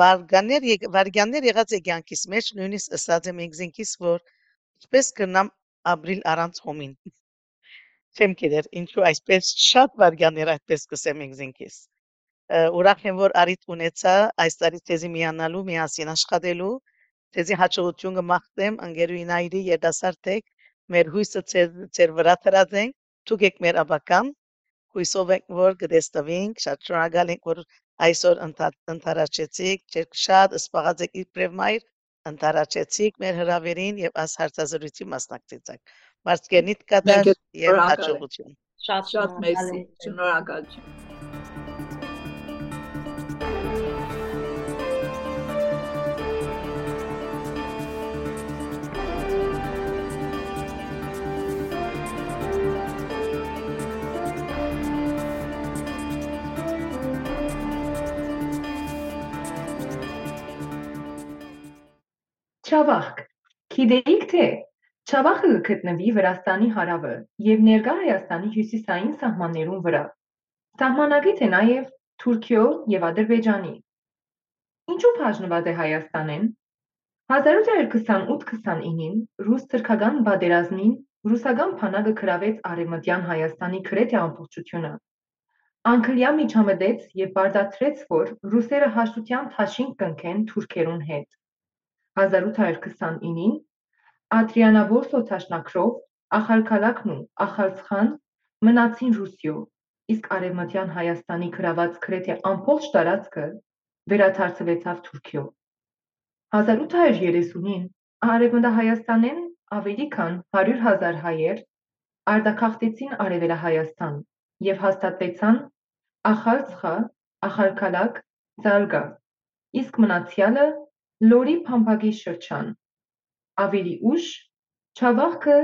վարգաներ վարգյաններ եղած է կյանքիս մեջ նույնիսկ ասած եմ ինքզինքիս որ ինչպես կնամ ապրիլ առանց հոմին չեմ գիտեր ինչու այսպես շատ վարգյաններ այդպես կսեմ ինքզինքիս ուրախ եմ որ արիտ ունեցա այս տարի ցեզի միանալու միասին աշխատելու ցեզի հաջողություն կմաղթեմ ընկերուհին այրի երդասարտեք մեր հույսը ծեր վրա թրածենք Դուք եք մեր աբական, հույսով ենք, որ կտեսնվենք, շատ շնորհակալ ենք, որ այսօր ընթարաճեցիք, ջեք շատ սպաղած եք իբրև մայր, ընթարաճեցիք մեր հրավերին եւ աս հարցազրույցի մասնակցեցաք։ Վարսկենիտ կատար Մենք եւ շնորհակալ ենք։ հաջողություն։ Շատ Շատ մերսի։ շնորհակալ եմ։ Շնորհակալություն։ Չավախք։ Գիտեիք թե Չավախը կգտնվի Վրաստանի հարավը եւ ներկա Հայաստանի հյուսիսային սահմաններուն վրա։ Սահմանագիծ է նաեւ Թուրքիո եւ Ադրբեջանի։ Ինչու բաժնված է Հայաստանեն։ 1828-29-ին ռուս-թրքական պատերազմին ռուսական փանակը գրավեց արևմտյան Հայաստանի քրեթե ամբողջությունը։ Անգլիա միջամտեց եւ բարդացրեց, որ ռուսերը հաշտության թաշին կընկեն թուրքերուն հետ։ 1829-ին Ադրիանաբորսո տաշնակրով Ախալքալակն ու Ախալցխան մնացին Ռուսիո, իսկ արևմտյան Հայաստանի գրաված գրեթե ամբողջ տարածքը վերադարձվեցավ Թուրքիո։ 1830-ին Արևմտահայաստանեն ավելի քան 100.000 հայեր արտաքաղտեցին Արևելահայաստան եւ հաստատվեցան Ախալցխա, Ախալքալակ, Զալգա, իսկ մնացյալը Լորի Փամփագի շրջան։ Ավելի ուշ Չավախքը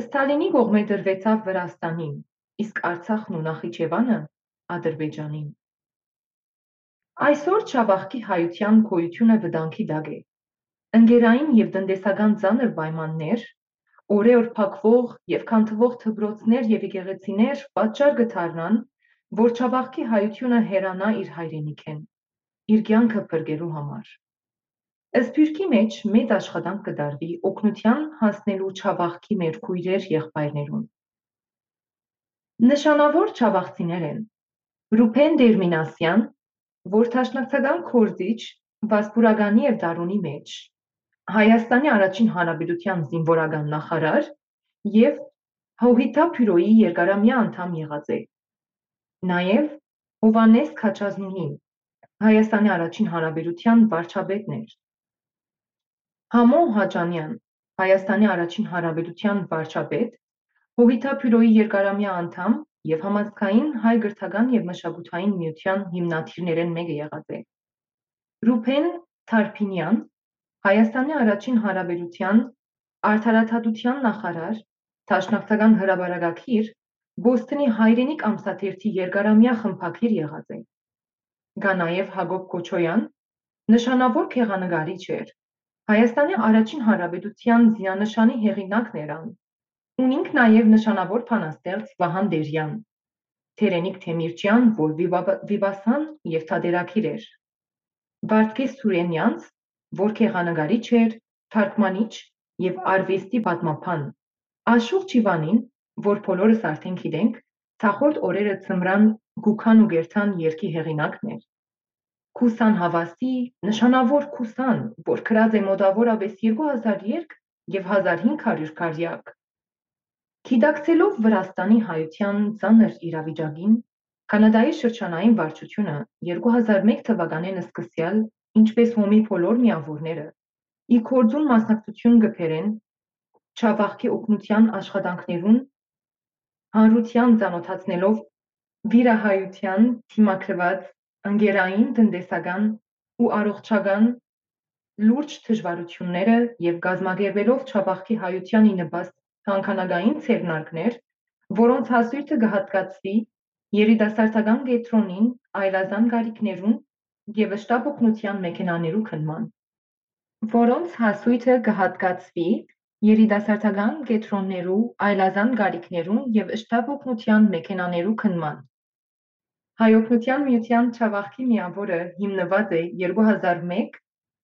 Ստալինի կողմէ դրվեցավ Վրաստանին, իսկ Արցախն ու Նախիջևանը Ադրբեջանին։ Այսօր Չավախքի հայության գոյությունը վտանգի տակ է։ Ընկերային եւ տնտեսական ցաներ պայմաններ, օրեօր փակվող եւ քանթվող թբրոցներ եւ եկեղեցիներ պատճառ կդառնան, որ Չավախքի հայությունը հերանա իր հայրենիքեն, իր կյանքը բրգելու համար։ Սփյուռքի մեջ մեծ աշխատանք կդարվի օգնության հասնելու Չավախքի մեր քույրեր եղբայրներուն։ Նշանավոր Չավախցիներ են. Ռուփեն Դերմինասյան, որ Թաշնակցական կորզիչ Վասպուրականի եւ Դարունի մեջ Հայաստանի առաջին հանրապետության զինվորական նախարար եւ Հովիթա բյուրոյի երկարամյա անդամ եղած է։ Նաեւ Հովանես Քաչազնուհին Հայաստանի առաջին հանրապետության վարչապետն էր։ Համո Հաջանյան Հայաստանի առաջին հանրապետության վարչապետ, Հովիթա բյուրոյի երկարամյա անդամ եւ համազգային հայ գրթական եւ մշակութային միության հիմնադիրներեն մեկը եղած է։ Ռուփեն Թարփինյան Հայաստանի առաջին հանրապետության արդարադատության նախարար, Տաշնակցական հրաբարակագիր, Բոստոնի հայրենիք ամսաթերթի երկարամյա խմբակիր եղած է։ Գա նաև Հակոբ Կոչոյան, նշանավոր քեղանկարիչ էր։ Հայաստանի առաջին հանրապետության զինանշանի հեղինակն էր ան։ Ունինք նաև նշանավոր փանաստեղծ Վահան Դերյան, Թերենիկ Թեմիրճյան, որ վիվասան եւ թադերակիր էր։ Վարդգես Սուրենյանց, որ քեղանկարիչ էր, թարգմանիչ եւ արվեստի պատմապան։ Աշուղ Չիվանին, որ բոլորս արդեն գիտենք, ցախորդ օրերը ծմրան Գուքան ու Գերթան երկի հեղինակն էր։ Քուսան Հավասի, նշանավոր Քուսան, որ գրած է մոտավորապես 2000 երգ եւ 1500 քարյակ։ Գիտակցելով Վրաստանի հայության ցաներ իրավիճակին, Կանադայի շրջանային վարչությունը 2001 թվականին սկսյալ, ինչպես հոմի բոլոր միավորները, ի կորձուն մասնակցություն գբերեն Չավախքի օգնության աշխատանքներուն հանրության ցանոթացնելով վիրահայության թիմակրված ընկերային տնտեսական ու առողջական լուրջ դժվարությունները եւ գազագերբելով Չավախքի հայության ինպաստ հանքանագային ցերնարկներ, որոնց հասույթը կհատկացվի երիտասարդական կետրոնին այլազան գարիկներուն եւ շտաբ օգնության մեքենաներու քնման, որոնց հասույթը կհատկացվի երիտասարդական կետրոններու այլազան գարիկներուն եւ շտաբ օգնության մեքենաներու քնման։ Հայօգնության միության Չավախքի միավորը հիմնված է 2001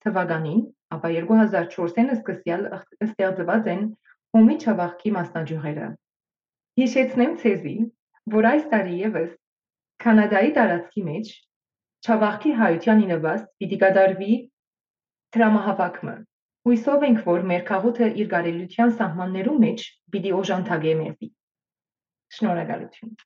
թվականին, ապա 2004-ին սկսյալ ստեղծված են Հոմի Չավախքի մասնաճյուղերը։ Հիշեցնեմ ցեզի, որ այս տարի եւս Կանադայի տարածքի մեջ Չավախքի հայության ինվաստ պիտի կատարվի դրամահավաքումը։ Հույսով ենք, որ մեր քաղաքը իր գարելության սահմաններում մեջ պիտի օժանդակե մեզի։ Շնորհակալություն։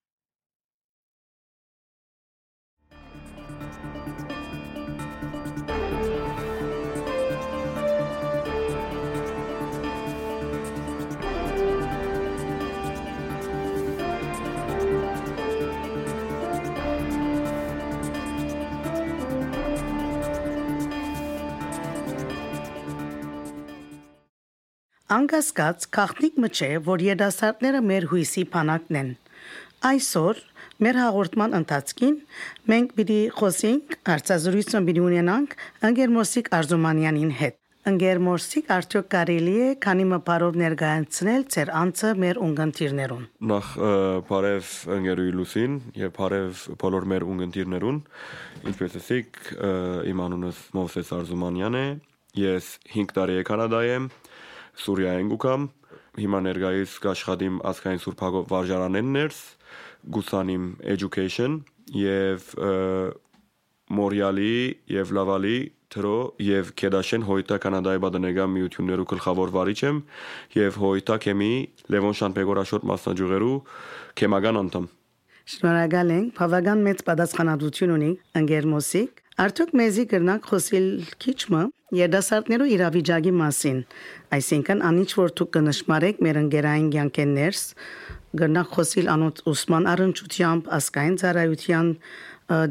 Անկասկած քաղտնիկ մը չէ, որ երդասարտները մեր հույսի փանակն են։ Այսօր մեր հաղորդման ընթացքին մենք պիտի խոսենք հարցազրույցը պիտի ունենանք Անգերմոսիկ Արզումանյանին հետ։ Ընկեր Մորսիկ արդյոք կարելի է քանի մպարով ներկայացնել ձեր անձը մեր ունգընտիրներուն։ Նախ բարև ընկերուի Լուսին եւ բարև բոլոր մեր ունգընտիրներուն։ Ինչպես ասիք, իմ անունս Մովսես Արզումանյան է։ Ես 5 տարի է Կանադայ եմ, Սուրիայեն գուքամ։ Հիմա ներկայիս կաշխատիմ ազգային սուրբագով վարժարանեն ներս, գուսանիմ education եւ Մորիալի եւ Լավալի թրո եւ Քեդաշեն հոյտա կանադայի բադնեգա միություններու գլխավոր վարիչ եմ եւ հոյտա կեմի Լևոն Շանպեգորաշոտ մասնաճյուղերու կեմական անդամ Շնորհակալ ենք բավական մեծ պատասխանատվություն ունի ընկեր Մոսիկ Արդյոք մեզի կրնակ խոսիլ քիչմը երդասարտներու իրավիճակի մասին, այսինքն անիչ որ դուք կնշմարեք մեր ընկերային ցանկեններս, կրնակ խոսիլ անոց ուսման առընչությամբ, ասկային ծառայության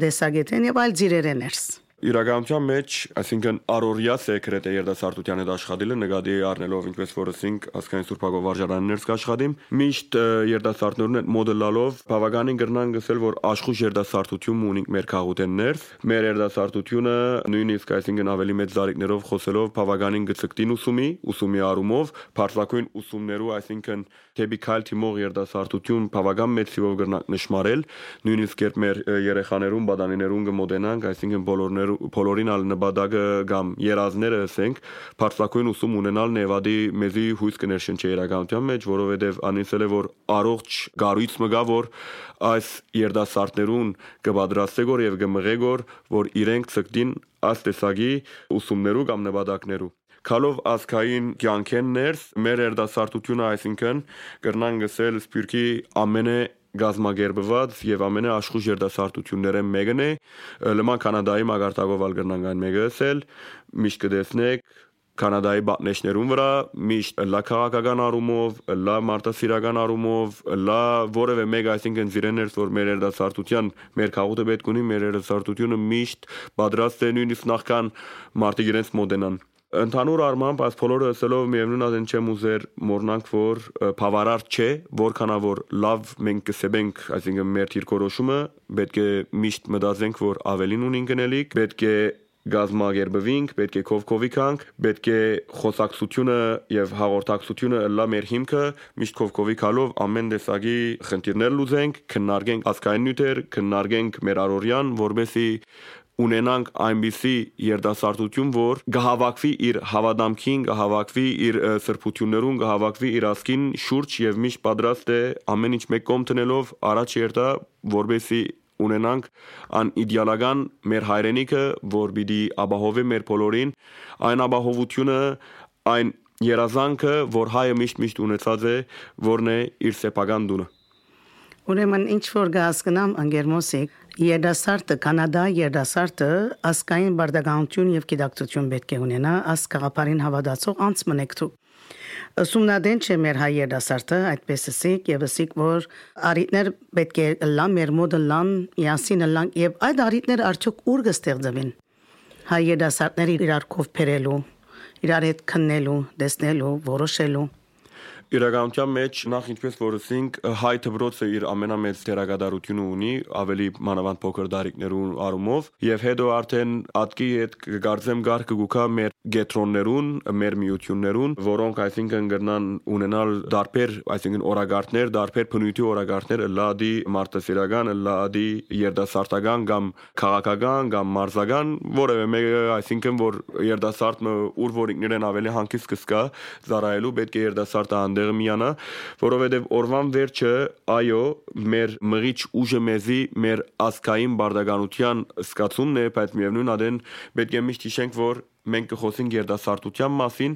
դեսագետեն եւ այլ ձիրերեներս իրականության մեջ, այսինքն առօրյա սեկրետ է երդասարտության հետ աշխատելը նկատի առնելով ինչպես որ ասինք ասկային սուրբագով վարժարաններս կաշխատիմ միշտ երդասարտներուն հետ մոդելալով բավականին գրնան գսել որ աշխուժ երդասարտություն ունենք մեր քաղուտեններ մեր երդասարտությունը նույնիսկ այսինքն ավելի մեծ զարիկներով խոսելով բավականին գծկտին ուսումի ուսումի առումով բարձրակույն ուսումներու այսինքն դեպի քայլ թիմող երդասարտություն բավական մեծ ծիվով գրնանք նշмарել, նույնիսկ երբ մեր երեխաներուն, բադանիներուն կմոտենանք, այսինքն բոլորներ բոլորին ալ նպատակը կամ երազները ասենք, բարձրակույն ուսում ունենալ նեվադի մեզի հույս կներշնչի իրականության մեջ, որովհետև անիսել է որ առողջ գարույց մգա որ այս երդասարտներուն կպատրաստե գոր եւ կմղե գոր, որ իրենք ցկտին այս տեսակի ուսումներու կամ նպատակներու Քալով ազգային կյանքեն ներս մեր երդասարտությունը այսինքն կրնան գսել սպյուրքի ամենե գազմագերբված եւ ամենաաշխուժ երդասարտությունները մեկն է լման կանադայի մագարտակով ալգրնան այն մեկը ասել միշտ կդեսնեք կանադայի բատնեշներուն վրա միշտ լա քաղաքական առումով, լա մարտասիրական առումով, լա որևէ մեկ այսինքն զիրեներս որ մեր երդասարտության մեր քաղուտը պետք ունի մեր երդասարտությունը միշտ պատրաստ է նույնիսկ նախքան մարտի իրենց մոդենան Ընդհանուր առմամբ այս բոլորը ասելով միևնույն adin չեմ ուզեր մորնանք որ բավարար չէ որքանա որ լավ մենք կսեբենք այսինքն մեր թիրքորոշումը պետք է միշտ մտածենք որ ավելին ունին գնելիք պետք է գազմագերբվինք, պետք է կովկովիքանք, պետք է խոսակցությունը եւ հաղորդակցությունը լա մեր հիմքը, միշտ կովկովիկալով ամեն տեսակի խնդիրներ լուծենք, քննարկենք ազգային նյութեր, քննարկենք մեր առօրյան, որբեսի ունենանք այնպիսի երդասարտություն, որ կհավաքվի իր հավադամքին, կհավաքվի իր սրբություններուն, կհավաքվի իր ասքին շուրջ եւ միշտ պատրաստ է ամեն ինչ մեկ կողմ տնելով առաջ երթա, որբեսի ունենանք ան իդեալական մեր հայրենիքը, որ պիտի ապահովի մեր բոլորին, այն ապահովությունը, այն երազանքը, որ հայը միշտ միշտ ունեցած է, որն է իր սեփական դունը։ Ուրեմն ինչ որ գասկնամ անգերմոսիկ Երդասարտը Կանադա երդասարտը ասկային բարդականություն եւ գիտակցություն պետք է ունենա աս կաղապարին հավատացող անց մնեկտու Սումնադեն չէ մեր հայ երդասարտը այդպես էսիկ եւ էսիկ որ արիտներ պետք է լան մեր մոդը լան յասին լան եւ այդ արիտները արդյոք ուր կստեղծվին հայ երդասարտների իրար կով փերելու իրար հետ քննելու դեսնելու որոշելու Իրականության մեջ նախ ինչպես որ ասինք հայ դբրոցը իր ամենամեծ դերակատարությունը ունի ավելի մանավանդ փոքր դարիքներուն առումով եւ հետո արդեն ատկի հետ կգարձեմ գարկը գուքա մեր գետրոններուն մեր միություններուն որոնք այսինքն գրնան ունենալ դարբեր այսինքն օրագարտներ դարբեր բնույթի օրագարտներ լադի մարտասիրական լադի երդասարտական կամ քաղաքական կամ մարզական որևէ մեկը այսինքն որ երդասարտը ուր որ ինքներեն ավելի հանկիստ կսկա զարայելու պետք է երդասարտը տեղը միանա, որովհետև օրվան վերջը, այո, մեր մղիչ ուժը մեզի մեր ասկային բարդականության սկացումն է, բայց միևնույն adեն պետք է միշտ հիշենք, որ մենք կխոսենք երդասարտության մասին,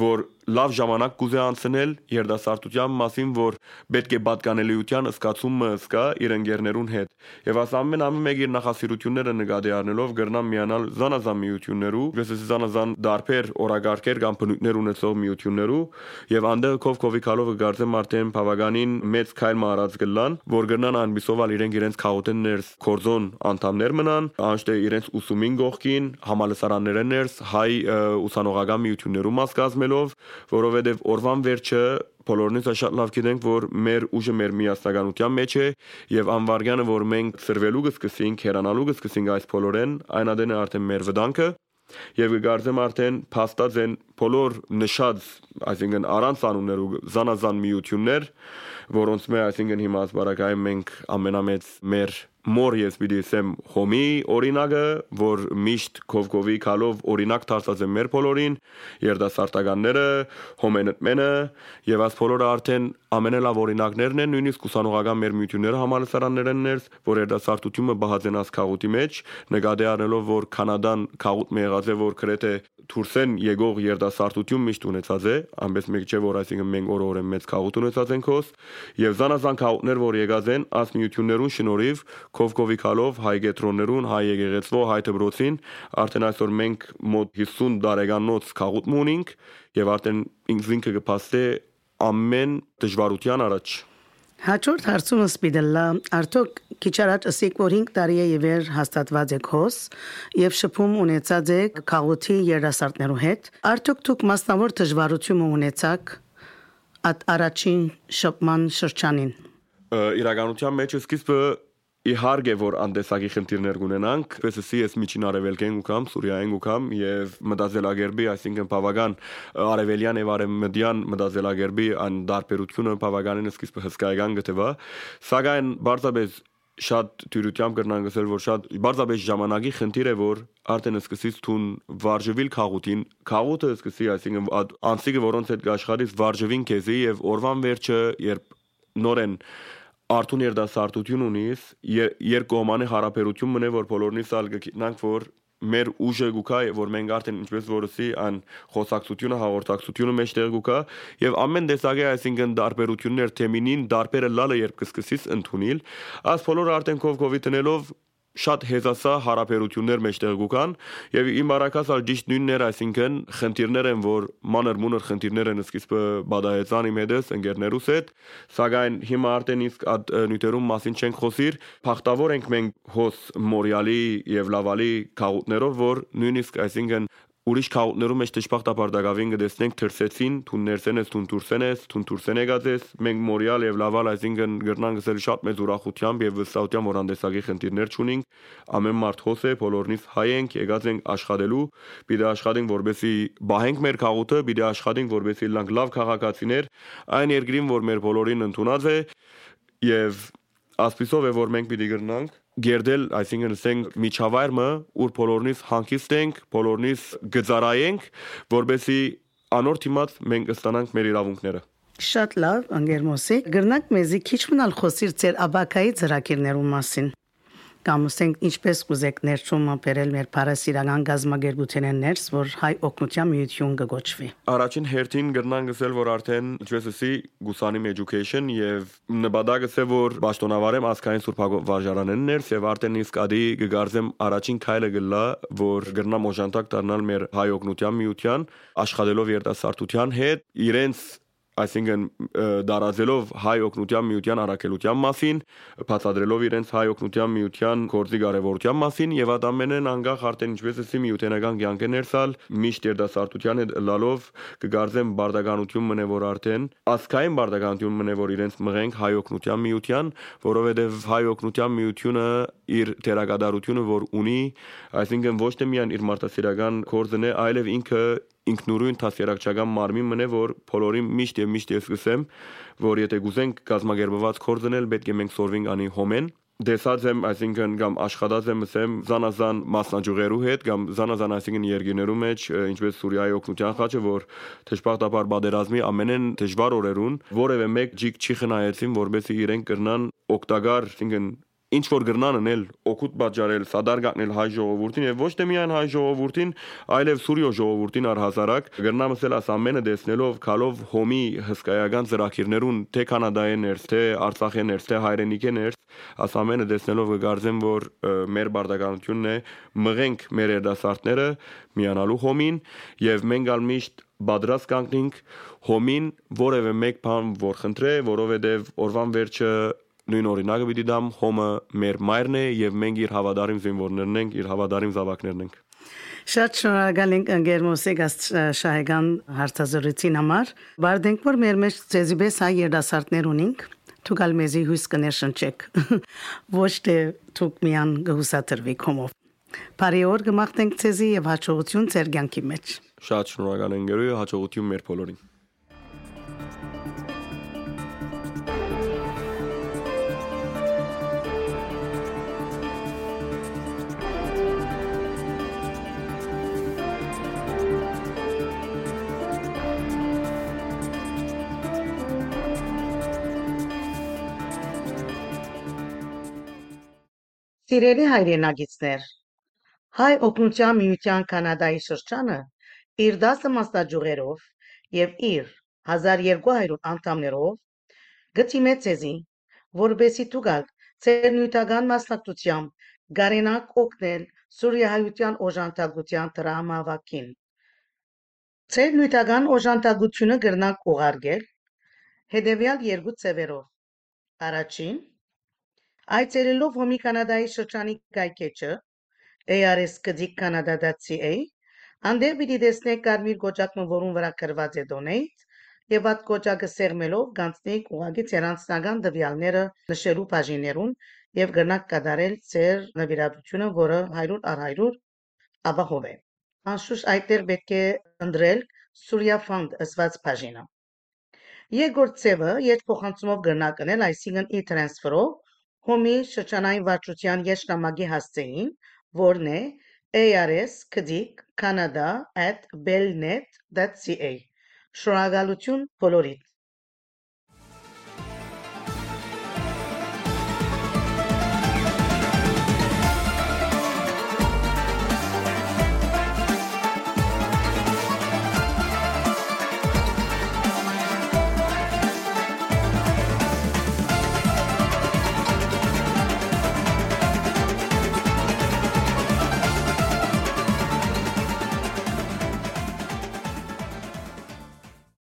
որ լավ ժամանակ կուզե անցնել երդասարտության մասին, որ պետք է պատկանելիության զգացումը զգա իր ընկերներուն հետ։ Եվ աս ամեն ամեն մեկ իր նախասիրությունները նկատի առնելով գրնան միանալ զանազան միություններու, գսես զանազան դարբեր օրագարկեր կամ բնույթներ ունեցող միություններու, եւ անդեղ կով կովիկալով գարձեմ արդեն բավականին մեծ քայլ մարած գլան, որ գրնան անբիսովալ իրենք իրենց քաուտեններ կորզոն անդամներ մնան, անշտե իրենց ուսումին գողքին, համալսարաններներս հայ ուսանողական միություններում մաս կազմելով որովհետև օրվան վերջը բոլորնից շատ լավ գիտենք, որ մեր ուժը մեր միասնականության մեջ է եւ անվարգյանը, որ մենք ծրվելու կսկսենք, հերանալու կսկսենք այս բոլորեն, այն ադենը արդեն մեր վտանգը եւ կգարձեմ արդեն փաստած են բոլոր նշած, այսինքն առանց անուններ ու զանազան միություններ, որոնց մեջ այսինքն հիմա ասպարակայում մենք ամենամեծ մեր մոր ես պիտի ասեմ հոմի օրինակը, որ միշտ կովկովի կալով օրինակ դարձած է մեր բոլորին, երդասարտականները, հոմենտմենը եւ աս բոլորը արդեն ամենալավ օրինակներն են, նույնիսկ ուսանողական մեր միությունները համալսարաններն են, որ երդասարտությունը բահածենաս քաղուտի մեջ, նկատի առնելով որ կանադան քաղուտ մի եղած է, որ գրեթե Թուրսեն եկող երդասարտություն միշտ ունեցած է, ամենից մեկ չէ որ այսինքն մենք օր-օրը մեծ քաղուտ ունեցած ենք հոս, եւ զանազան քաղուտներ որ եկած են, աս միություններուն շնորհիվ Կովկովի քալով հայ գետրոններուն, հայ եկեղեցվո, հայ դբրոցին, արդեն այսօր մենք մոտ 50 տարեկանոց քաղուտ ունենք եւ արդեն ինքնինքը կփաստե ամեն դժվարության առաջ Հաջորդ հարցումը սպիդելլա արդյոք քիչ առաջ ասիկ որ 5 տարի է եւեր հաստատված եք հոս եւ շփում ունեցած եք քաղուտի երասարտներու հետ արդյոք դուք մասնավոր դժվարություն ունեցաք at առաջին շփման շրջանին իրականության մեջ սկիզբը Իհարկե որ անդեսակի խնդիրներ կունենանք, պես ես միջին արևելքեն ու կամ Սուրիայեն ու կամ եւ մտածելագերբի, այսինքն բավական արևելյան եւ արևմտյան մտածելագերբի ան դարբերությունը բավականին սկիզբը հսկայական գտվա, սակայն բարձաբես շատ դյուրությամբ կրնան գսել որ շատ բարձաբես ժամանակի խնդիր է որ արդեն սկսից թուն վարժվիլ քաղուտին քաղուտը սկսի այսինքն անցիկը որոնց հետ աշխատից վարժվին քեզի եւ օրվան վերջը երբ նորեն արթուն երդասարտություն ունիս երկկողմանի հարաբերություն մնե որ բոլորնից ալ գտնանք որ մեր ուժը գուկա որ մենք արդեն ինչպես որսի ան խոսակցությունը հաղորդակցությունը մեջտեղ գուկա եւ ամեն տեսակի այսինքն դարբերություններ թեմինին դարբերը լալը երբ կսկսից ընդունիլ աս բոլորը արդեն կով կովի տնելով շատ հեզասա հարաբերություններ մեջտեղ գուքան եւ իմ արակասալ ճիշտ նույնն էր այսինքն խնդիրներ են որ մանր մունր խնդիրներ են սկիզբը բադայեցան իմ հետս ընկերներուս հետ սակայն հիմա արդեն իսկ այդ նյութերում մասին չենք խոսիր փախտավոր ենք մենք հոս մորիալի եւ լավալի քաղուտներով որ նույնիսկ այսինքն ուրիշ քաղուտներում մեջ դժբախտաբար դակավին գտեսնենք թրսեցին, թուն ներսեն ես, թուն տուրսեն ես, թուն տուրսեն եկած ես, մենք մորիալ եւ լավալ այսինքն գրնան գսել շատ մեծ ուրախությամբ եւ վստահությամբ որ անդեսագի խնդիրներ չունենք, ամեն մարդ հոս է, բոլորնից հայ ենք, եկած ենք աշխատելու, պիտի աշխատենք որբեսի բահենք մեր քաղուտը, պիտի աշխատենք որբեսի լանք լավ քաղաքացիներ, այն երկրին որ մեր բոլորին ընդունած է եւ ասպիսով է որ մենք պիտի գրնանք գերդել, այսինքն ասենք միջավայրը, ուր բոլորնից հանգիստ ենք, բոլորնից գծարայենք, որբեսի անոր թիմած մենք ստանանք մեր իրավունքները։ Շատ լավ, անգերմոսի։ Գրնակ մեզի քիչ մնալ խոսիր ծեր աբակայի ծրակիրներու մասին կամ ասենք ինչպես կուզեք ներշում ապերել մեր parasiragan գազագերբութենեն ներս, որ հայ օկնության միություն կգոչվի։ Առաջին հերթին գրնան գսել, որ արդեն ինչպես ասի գուսանիմ education եւ նպատակը է որ ճշտոնավարեմ ասկային սուրբագով վարժարանեն ներս եւ արդեն իսկ ադի կգարձեմ առաջին քայլը գլա, որ գրնամ օժանդակ դառնալ մեր հայ օկնության միության աշխատելով երիտասարդության հետ իրենց այսինքն դարաձելով հայ օկնության միության առաքելության մասին, բացատրելով իրենց հայ օկնության միության կորձի կարևորության մասին եւ այդ ամենն անգախ արդեն ինչպես էսի միութենական կյանք է ներսալ, միշտ երդասարտության հետ լալով կգարձեմ բարդականություն մնե որ արդեն ասկային բարդականություն մնե որ իրենց մղենք հայ օկնության միության, որովհետեւ հայ օկնության միությունը իր թերագադարությունը որ ունի, այսինքն ոչ թե միայն իր մարդասիրական կորձն է, այլև ինքը ինքնուրույն դասերակցական մարմին մնե, որ բոլորին միշտ եւ միշտ ես գսեմ, որ եթե գուզենք գազམ་ագերբված կոր դնել, պետք է մենք սորվենք անի հոմեն դեսած եմ, այսինքն կամ աշխատած եմ ասեմ զանազան մասնաճյուղերու հետ կամ զանազան այսինքն երկիներու մեջ, ինչպես Սուրիայի օկնության խաչը, որ դժբախտաբար բادرազմի ամենեն դժվար օրերուն որևէ մեկ ջիկ չի խնայեցին, որովհետեւ իրենք կրնան օկտագար, այսինքն ինչ որ գրնան անել, օգուտ բաճարել, սադարգ անել հայ ժողովուրդին եւ ոչ թե միայն հայ ժողովուրդին, այլև Սուրիո ժողովուրդին առհասարակ գրնամսել աս ամենը դեսնելով, քալով հոմի հսկայական ծրակիրներուն թե կանադայեներս, թե արցախեներս, թե հայրենիքեներս, աս ամենը դեսնելով կգարձեմ, որ մեր բարդականությունն է մղենք մեր երդասարտները միանալու հոմին եւ մենք ալ միշտ բادرած կանգնենք հոմին որևէ մեկ բան որ խնդրե, որովհետև օրվան վերջը նույն օրինակը պիտի դամ հոմը մեր մայրն է եւ մենք իր հավատարիմ զինվորներն ենք իր հավատարիմ զավակներն ենք Շատ շնորհակալ ենք ընկեր Մոսեկ Շահեգան հարցազրույցին համար։ Բարդենք որ մեր մեջ ծեզիբես հայ երդասարտներ ունենք, թուկալ մեզի հույս կներշնչեք։ Ոչ թե թուկ միան գհուսատրվի կոմով։ Բարի օր գմախտենք ցեզի եւ հաջողություն ձեր կյանքի մեջ։ Շատ շնորհակալ ընկերուի, հաջողություն մեր բոլորին։ Սիրելի հայրենագիտներ, Հայ օգնության միության Կանադայի շրջանը իր 10 մասնաճյուղերով եւ իր 1200 անդամներով գտիմե ցեզի, որբեսի դուգալ ծեր նյութական մասնակցությամբ գարենակ օգնել Սուրիայության օժանդակության դրամավակին։ Ծեր նյութական օժանդակությունը գրնակ ուղարկել հետևյալ երկու ծևերով։ Առաջին Այցելելով Հոմի Կանադայի շրջանի կայքեջը ars.canada.ca անդեր պիտի տեսնեք կարմիր կոճակը, որուն վրա գրված է donate եւ այդ կոճակը սեղմելով կանցնեք ուղղակի ձեր անձնական տվյալները նշելու բաժիներուն եւ գրնակ կատարել ձեր նվիրատությունը, որը 100 առ 100 ապահով է։ Անշուշտ այդտեղ պետք է ընտրել Surya Fund ըսված բաժինը։ Երկրորդ ծևը երբ փոխանցումով գրնակնել, այսինքն e-transfer-ով Հոմի շրջանային վարչության եշնամակի հասցեին, որն է ars.canada@belnet.ca։ Շնորհակալություն բոլորիդ։